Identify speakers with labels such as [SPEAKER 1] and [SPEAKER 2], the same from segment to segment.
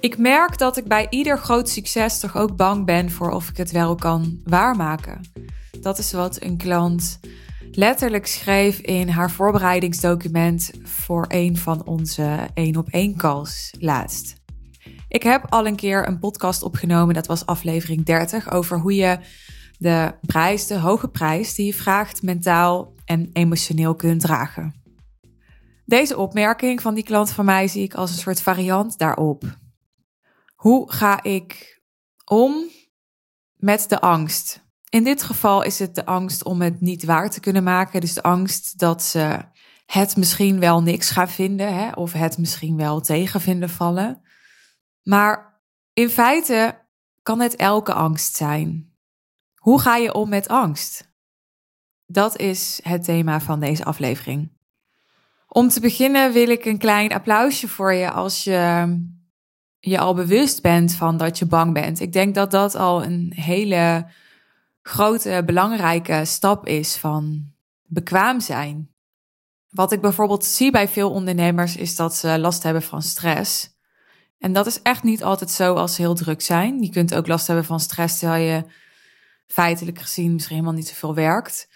[SPEAKER 1] Ik merk dat ik bij ieder groot succes toch ook bang ben voor of ik het wel kan waarmaken. Dat is wat een klant letterlijk schreef in haar voorbereidingsdocument voor een van onze één op één calls laatst. Ik heb al een keer een podcast opgenomen, dat was aflevering 30, over hoe je de prijs, de hoge prijs die je vraagt, mentaal en emotioneel kunt dragen. Deze opmerking van die klant van mij zie ik als een soort variant daarop. Hoe ga ik om met de angst? In dit geval is het de angst om het niet waar te kunnen maken. Dus de angst dat ze het misschien wel niks gaan vinden hè, of het misschien wel tegen vinden vallen. Maar in feite kan het elke angst zijn. Hoe ga je om met angst? Dat is het thema van deze aflevering. Om te beginnen wil ik een klein applausje voor je als je je al bewust bent van dat je bang bent. Ik denk dat dat al een hele grote, belangrijke stap is van bekwaam zijn. Wat ik bijvoorbeeld zie bij veel ondernemers is dat ze last hebben van stress. En dat is echt niet altijd zo als ze heel druk zijn. Je kunt ook last hebben van stress terwijl je feitelijk gezien misschien helemaal niet zoveel werkt.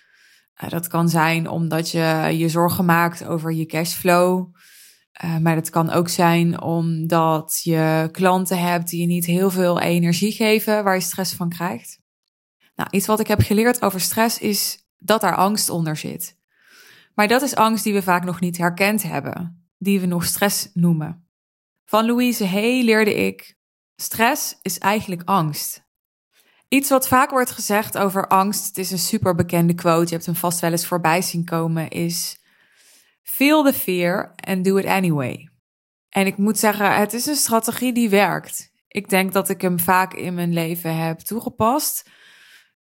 [SPEAKER 1] Uh, dat kan zijn omdat je je zorgen maakt over je cashflow. Uh, maar dat kan ook zijn omdat je klanten hebt die je niet heel veel energie geven, waar je stress van krijgt. Nou, iets wat ik heb geleerd over stress is dat daar angst onder zit. Maar dat is angst die we vaak nog niet herkend hebben, die we nog stress noemen. Van Louise Hay leerde ik: stress is eigenlijk angst. Iets wat vaak wordt gezegd over angst, het is een super bekende quote, je hebt hem vast wel eens voorbij zien komen, is: Feel the fear and do it anyway. En ik moet zeggen, het is een strategie die werkt. Ik denk dat ik hem vaak in mijn leven heb toegepast.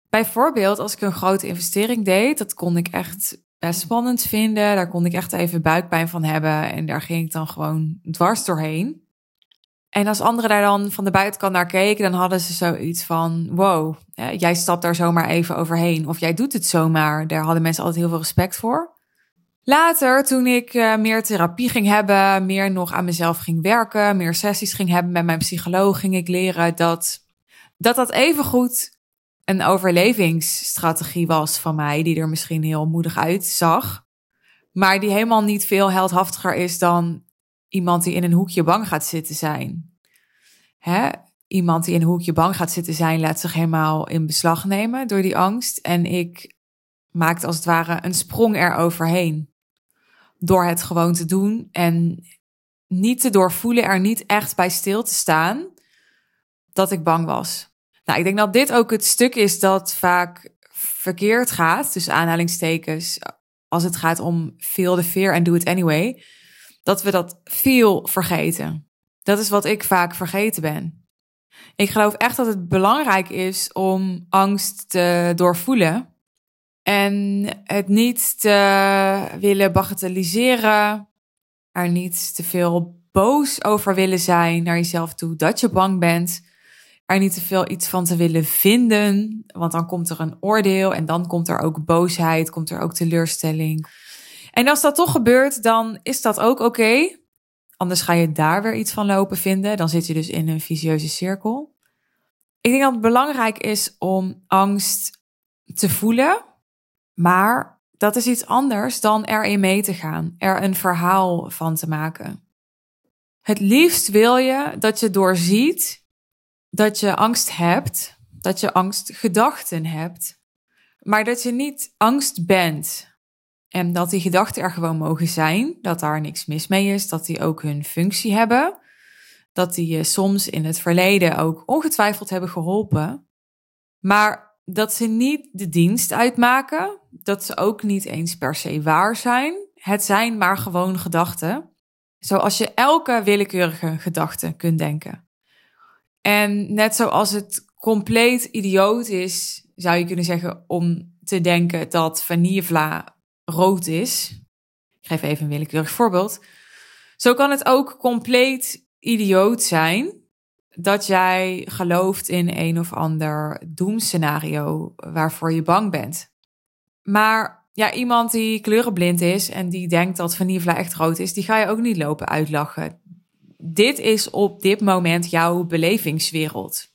[SPEAKER 1] Bijvoorbeeld, als ik een grote investering deed, dat kon ik echt best spannend vinden. Daar kon ik echt even buikpijn van hebben. En daar ging ik dan gewoon dwars doorheen. En als anderen daar dan van de buitenkant naar keken, dan hadden ze zoiets van: wow, jij stapt daar zomaar even overheen. Of jij doet het zomaar. Daar hadden mensen altijd heel veel respect voor. Later, toen ik uh, meer therapie ging hebben, meer nog aan mezelf ging werken, meer sessies ging hebben met mijn psycholoog, ging ik leren dat dat, dat even goed een overlevingsstrategie was van mij, die er misschien heel moedig uitzag, maar die helemaal niet veel heldhaftiger is dan iemand die in een hoekje bang gaat zitten zijn. Hè? Iemand die in een hoekje bang gaat zitten zijn, laat zich helemaal in beslag nemen door die angst. En ik maakte als het ware een sprong eroverheen. Door het gewoon te doen en niet te doorvoelen, er niet echt bij stil te staan dat ik bang was. Nou, ik denk dat dit ook het stuk is dat vaak verkeerd gaat, dus aanhalingstekens, als het gaat om feel the fear and do it anyway, dat we dat feel vergeten. Dat is wat ik vaak vergeten ben. Ik geloof echt dat het belangrijk is om angst te doorvoelen en het niet te willen bagatelliseren, er niet te veel boos over willen zijn naar jezelf toe dat je bang bent er niet te veel iets van te willen vinden, want dan komt er een oordeel en dan komt er ook boosheid, komt er ook teleurstelling. En als dat toch gebeurt, dan is dat ook oké. Anders ga je daar weer iets van lopen vinden. Dan zit je dus in een visieuze cirkel. Ik denk dat het belangrijk is om angst te voelen, maar dat is iets anders dan erin mee te gaan, er een verhaal van te maken. Het liefst wil je dat je doorziet dat je angst hebt, dat je angstgedachten hebt, maar dat je niet angst bent. En dat die gedachten er gewoon mogen zijn, dat daar niks mis mee is, dat die ook hun functie hebben, dat die je soms in het verleden ook ongetwijfeld hebben geholpen, maar dat ze niet de dienst uitmaken, dat ze ook niet eens per se waar zijn. Het zijn maar gewoon gedachten, zoals je elke willekeurige gedachte kunt denken. En net zoals het compleet idioot is, zou je kunnen zeggen, om te denken dat vanillevla rood is. Ik geef even een willekeurig voorbeeld. Zo kan het ook compleet idioot zijn dat jij gelooft in een of ander doemscenario waarvoor je bang bent. Maar ja, iemand die kleurenblind is en die denkt dat vanillevla echt rood is, die ga je ook niet lopen uitlachen dit is op dit moment jouw belevingswereld.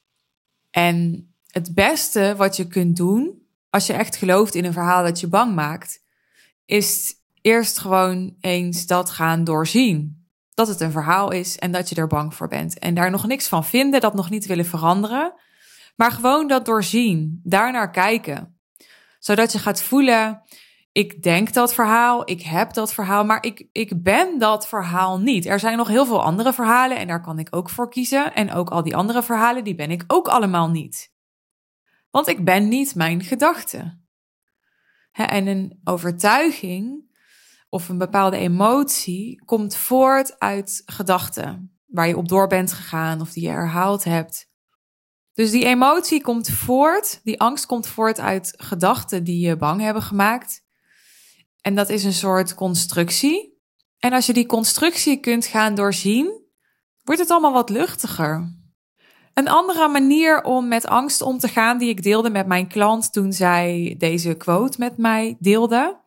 [SPEAKER 1] En het beste wat je kunt doen, als je echt gelooft in een verhaal dat je bang maakt, is eerst gewoon eens dat gaan doorzien. Dat het een verhaal is en dat je er bang voor bent. En daar nog niks van vinden, dat nog niet willen veranderen. Maar gewoon dat doorzien, daarnaar kijken. Zodat je gaat voelen, ik denk dat verhaal, ik heb dat verhaal, maar ik, ik ben dat verhaal niet. Er zijn nog heel veel andere verhalen en daar kan ik ook voor kiezen. En ook al die andere verhalen, die ben ik ook allemaal niet. Want ik ben niet mijn gedachten. En een overtuiging of een bepaalde emotie komt voort uit gedachten waar je op door bent gegaan of die je herhaald hebt. Dus die emotie komt voort, die angst komt voort uit gedachten die je bang hebben gemaakt. En dat is een soort constructie. En als je die constructie kunt gaan doorzien, wordt het allemaal wat luchtiger. Een andere manier om met angst om te gaan, die ik deelde met mijn klant toen zij deze quote met mij deelde,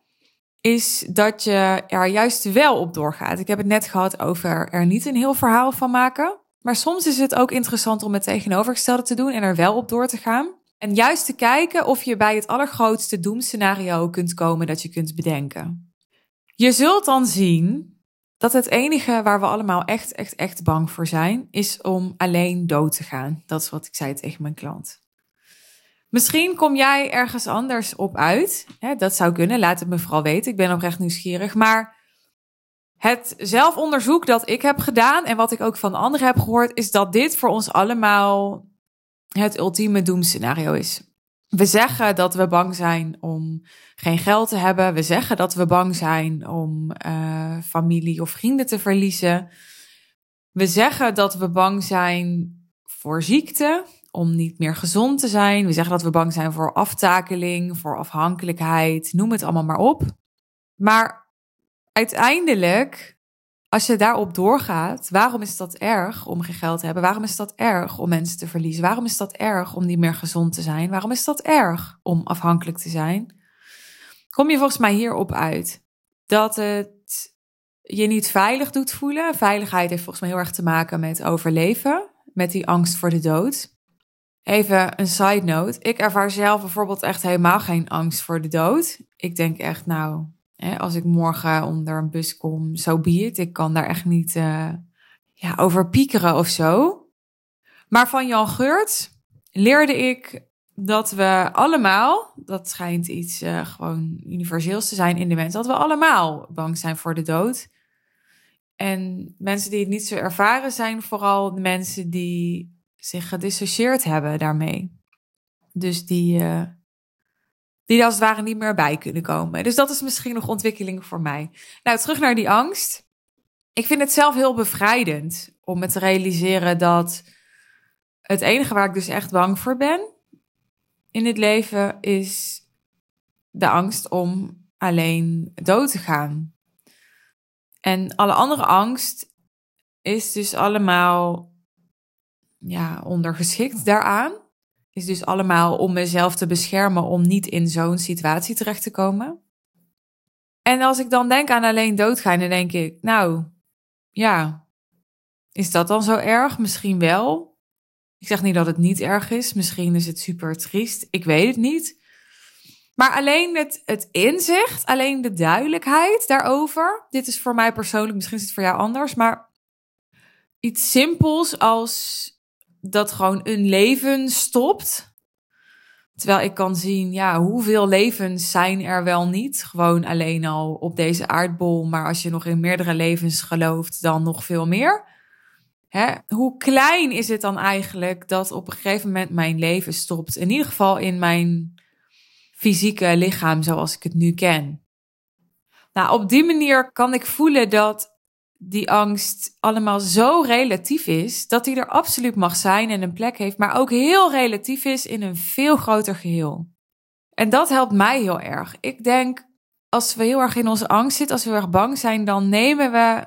[SPEAKER 1] is dat je er juist wel op doorgaat. Ik heb het net gehad over er niet een heel verhaal van maken. Maar soms is het ook interessant om het tegenovergestelde te doen en er wel op door te gaan. En juist te kijken of je bij het allergrootste doemscenario kunt komen dat je kunt bedenken. Je zult dan zien dat het enige waar we allemaal echt, echt, echt bang voor zijn, is om alleen dood te gaan. Dat is wat ik zei tegen mijn klant. Misschien kom jij ergens anders op uit. dat zou kunnen. Laat het me vooral weten. Ik ben oprecht nieuwsgierig. Maar het zelfonderzoek dat ik heb gedaan en wat ik ook van anderen heb gehoord, is dat dit voor ons allemaal het ultieme doemscenario is. We zeggen dat we bang zijn om geen geld te hebben. We zeggen dat we bang zijn om uh, familie of vrienden te verliezen. We zeggen dat we bang zijn voor ziekte, om niet meer gezond te zijn. We zeggen dat we bang zijn voor aftakeling, voor afhankelijkheid, noem het allemaal maar op. Maar uiteindelijk als je daarop doorgaat, waarom is dat erg om geen geld te hebben? Waarom is dat erg om mensen te verliezen? Waarom is dat erg om niet meer gezond te zijn? Waarom is dat erg om afhankelijk te zijn? Kom je volgens mij hierop uit dat het je niet veilig doet voelen. Veiligheid heeft volgens mij heel erg te maken met overleven, met die angst voor de dood. Even een side note. Ik ervaar zelf bijvoorbeeld echt helemaal geen angst voor de dood. Ik denk echt, nou, als ik morgen onder een bus kom, zo so be. Ik kan daar echt niet uh, ja, over piekeren of zo. Maar van Jan Geurt leerde ik dat we allemaal, dat schijnt iets uh, gewoon universeels te zijn in de mens, dat we allemaal bang zijn voor de dood. En mensen die het niet zo ervaren zijn vooral mensen die zich gedissocieerd hebben daarmee. Dus die, uh, die als het ware niet meer bij kunnen komen. Dus dat is misschien nog ontwikkeling voor mij. Nou, terug naar die angst. Ik vind het zelf heel bevrijdend om me te realiseren dat het enige waar ik dus echt bang voor ben in het leven is de angst om alleen dood te gaan. En alle andere angst is dus allemaal ja, ondergeschikt daaraan is dus allemaal om mezelf te beschermen om niet in zo'n situatie terecht te komen. En als ik dan denk aan alleen doodgaan, dan denk ik, nou, ja, is dat dan zo erg? Misschien wel. Ik zeg niet dat het niet erg is. Misschien is het super triest. Ik weet het niet. Maar alleen het, het inzicht, alleen de duidelijkheid daarover. Dit is voor mij persoonlijk, misschien is het voor jou anders. Maar iets simpels als dat gewoon een leven stopt. Terwijl ik kan zien, ja, hoeveel levens zijn er wel niet? Gewoon alleen al op deze aardbol. Maar als je nog in meerdere levens gelooft, dan nog veel meer. Hè? Hoe klein is het dan eigenlijk dat op een gegeven moment mijn leven stopt? In ieder geval in mijn fysieke lichaam zoals ik het nu ken. Nou, op die manier kan ik voelen dat die angst allemaal zo relatief is dat die er absoluut mag zijn en een plek heeft, maar ook heel relatief is in een veel groter geheel. En dat helpt mij heel erg. Ik denk, als we heel erg in onze angst zitten, als we heel erg bang zijn, dan nemen we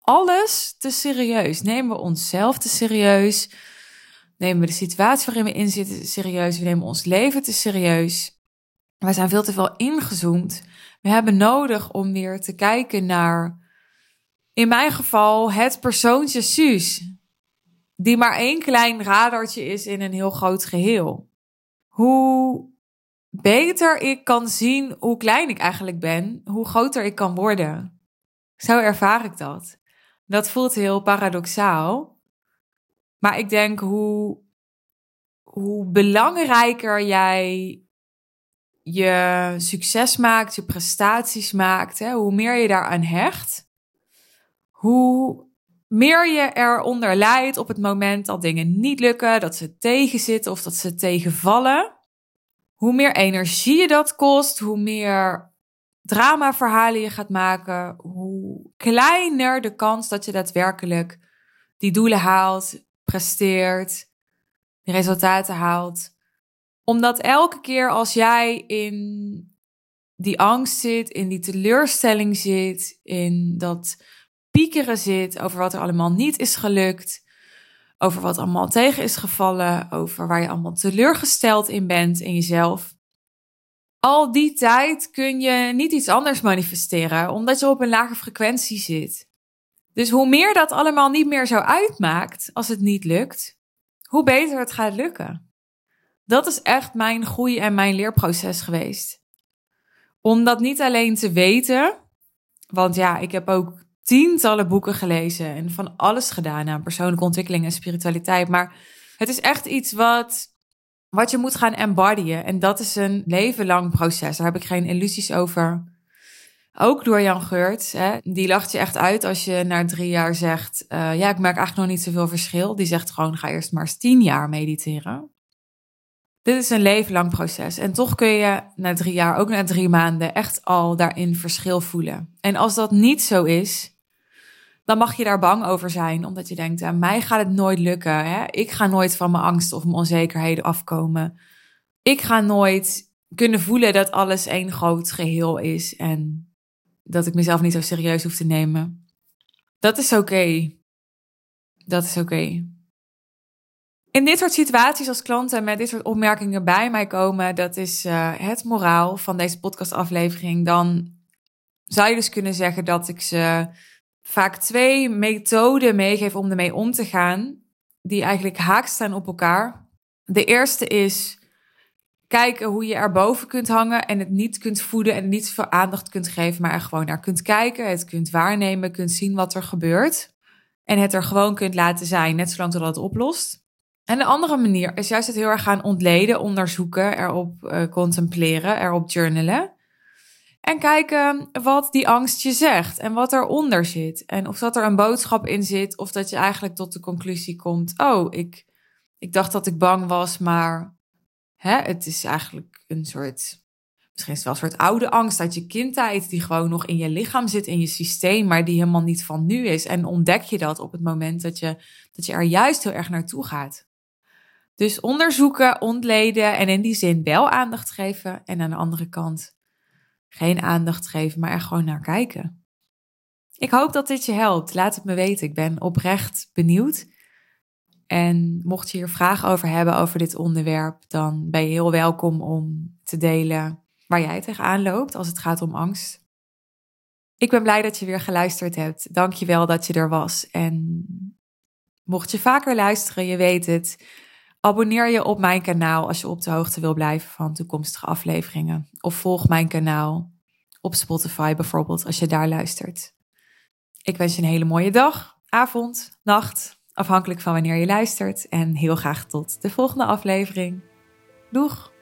[SPEAKER 1] alles te serieus. Nemen we onszelf te serieus. Nemen we de situatie waarin we in zitten serieus. We nemen ons leven te serieus. We zijn veel te veel ingezoomd. We hebben nodig om weer te kijken naar in mijn geval het persoontje Suus, die maar één klein radartje is in een heel groot geheel. Hoe beter ik kan zien hoe klein ik eigenlijk ben, hoe groter ik kan worden. Zo ervaar ik dat. Dat voelt heel paradoxaal. Maar ik denk hoe, hoe belangrijker jij je succes maakt, je prestaties maakt, hè, hoe meer je daaraan hecht, hoe meer je eronder lijdt op het moment dat dingen niet lukken, dat ze tegenzitten of dat ze tegenvallen. Hoe meer energie je dat kost, hoe meer dramaverhalen je gaat maken, hoe kleiner de kans dat je daadwerkelijk die doelen haalt, presteert, resultaten haalt. Omdat elke keer als jij in die angst zit, in die teleurstelling zit, in dat piekeren zit over wat er allemaal niet is gelukt, over wat allemaal tegen is gevallen, over waar je allemaal teleurgesteld in bent in jezelf. Al die tijd kun je niet iets anders manifesteren, omdat je op een lage frequentie zit. Dus hoe meer dat allemaal niet meer zo uitmaakt als het niet lukt, hoe beter het gaat lukken. Dat is echt mijn groei en mijn leerproces geweest. Om dat niet alleen te weten, want ja, ik heb ook tientallen boeken gelezen en van alles gedaan aan persoonlijke ontwikkeling en spiritualiteit. Maar het is echt iets wat, wat je moet gaan embodyen. En dat is een leven lang proces. Daar heb ik geen illusies over. Ook door Jan Geurt. Hè, die lacht je echt uit als je na drie jaar zegt: uh, Ja, ik merk eigenlijk nog niet zoveel verschil. Die zegt gewoon: Ga eerst maar eens tien jaar mediteren. Dit is een leven lang proces. En toch kun je na drie jaar, ook na drie maanden, echt al daarin verschil voelen. En als dat niet zo is, dan mag je daar bang over zijn. Omdat je denkt, aan mij gaat het nooit lukken. Hè? Ik ga nooit van mijn angst of mijn onzekerheden afkomen. Ik ga nooit kunnen voelen dat alles één groot geheel is. En dat ik mezelf niet zo serieus hoef te nemen. Dat is oké. Dat is oké. In dit soort situaties als klanten met dit soort opmerkingen bij mij komen, dat is uh, het moraal van deze podcastaflevering. Dan zou je dus kunnen zeggen dat ik ze vaak twee methoden meegeef om ermee om te gaan, die eigenlijk haak staan op elkaar. De eerste is kijken hoe je erboven kunt hangen en het niet kunt voeden en niet veel aandacht kunt geven, maar er gewoon naar kunt kijken, het kunt waarnemen, kunt zien wat er gebeurt en het er gewoon kunt laten zijn, net zolang totdat het oplost. En de andere manier is juist het heel erg gaan ontleden, onderzoeken, erop uh, contempleren, erop journalen. En kijken wat die angst je zegt en wat eronder zit. En of dat er een boodschap in zit, of dat je eigenlijk tot de conclusie komt: Oh, ik, ik dacht dat ik bang was, maar hè, het is eigenlijk een soort. Misschien is het wel een soort oude angst uit je kindtijd, die gewoon nog in je lichaam zit, in je systeem, maar die helemaal niet van nu is. En ontdek je dat op het moment dat je, dat je er juist heel erg naartoe gaat. Dus onderzoeken, ontleden en in die zin wel aandacht geven. En aan de andere kant geen aandacht geven, maar er gewoon naar kijken. Ik hoop dat dit je helpt. Laat het me weten. Ik ben oprecht benieuwd. En mocht je hier vragen over hebben over dit onderwerp, dan ben je heel welkom om te delen waar jij tegenaan loopt als het gaat om angst. Ik ben blij dat je weer geluisterd hebt. Dank je wel dat je er was. En mocht je vaker luisteren, je weet het. Abonneer je op mijn kanaal als je op de hoogte wil blijven van toekomstige afleveringen. Of volg mijn kanaal op Spotify bijvoorbeeld als je daar luistert. Ik wens je een hele mooie dag, avond, nacht, afhankelijk van wanneer je luistert. En heel graag tot de volgende aflevering. Doeg!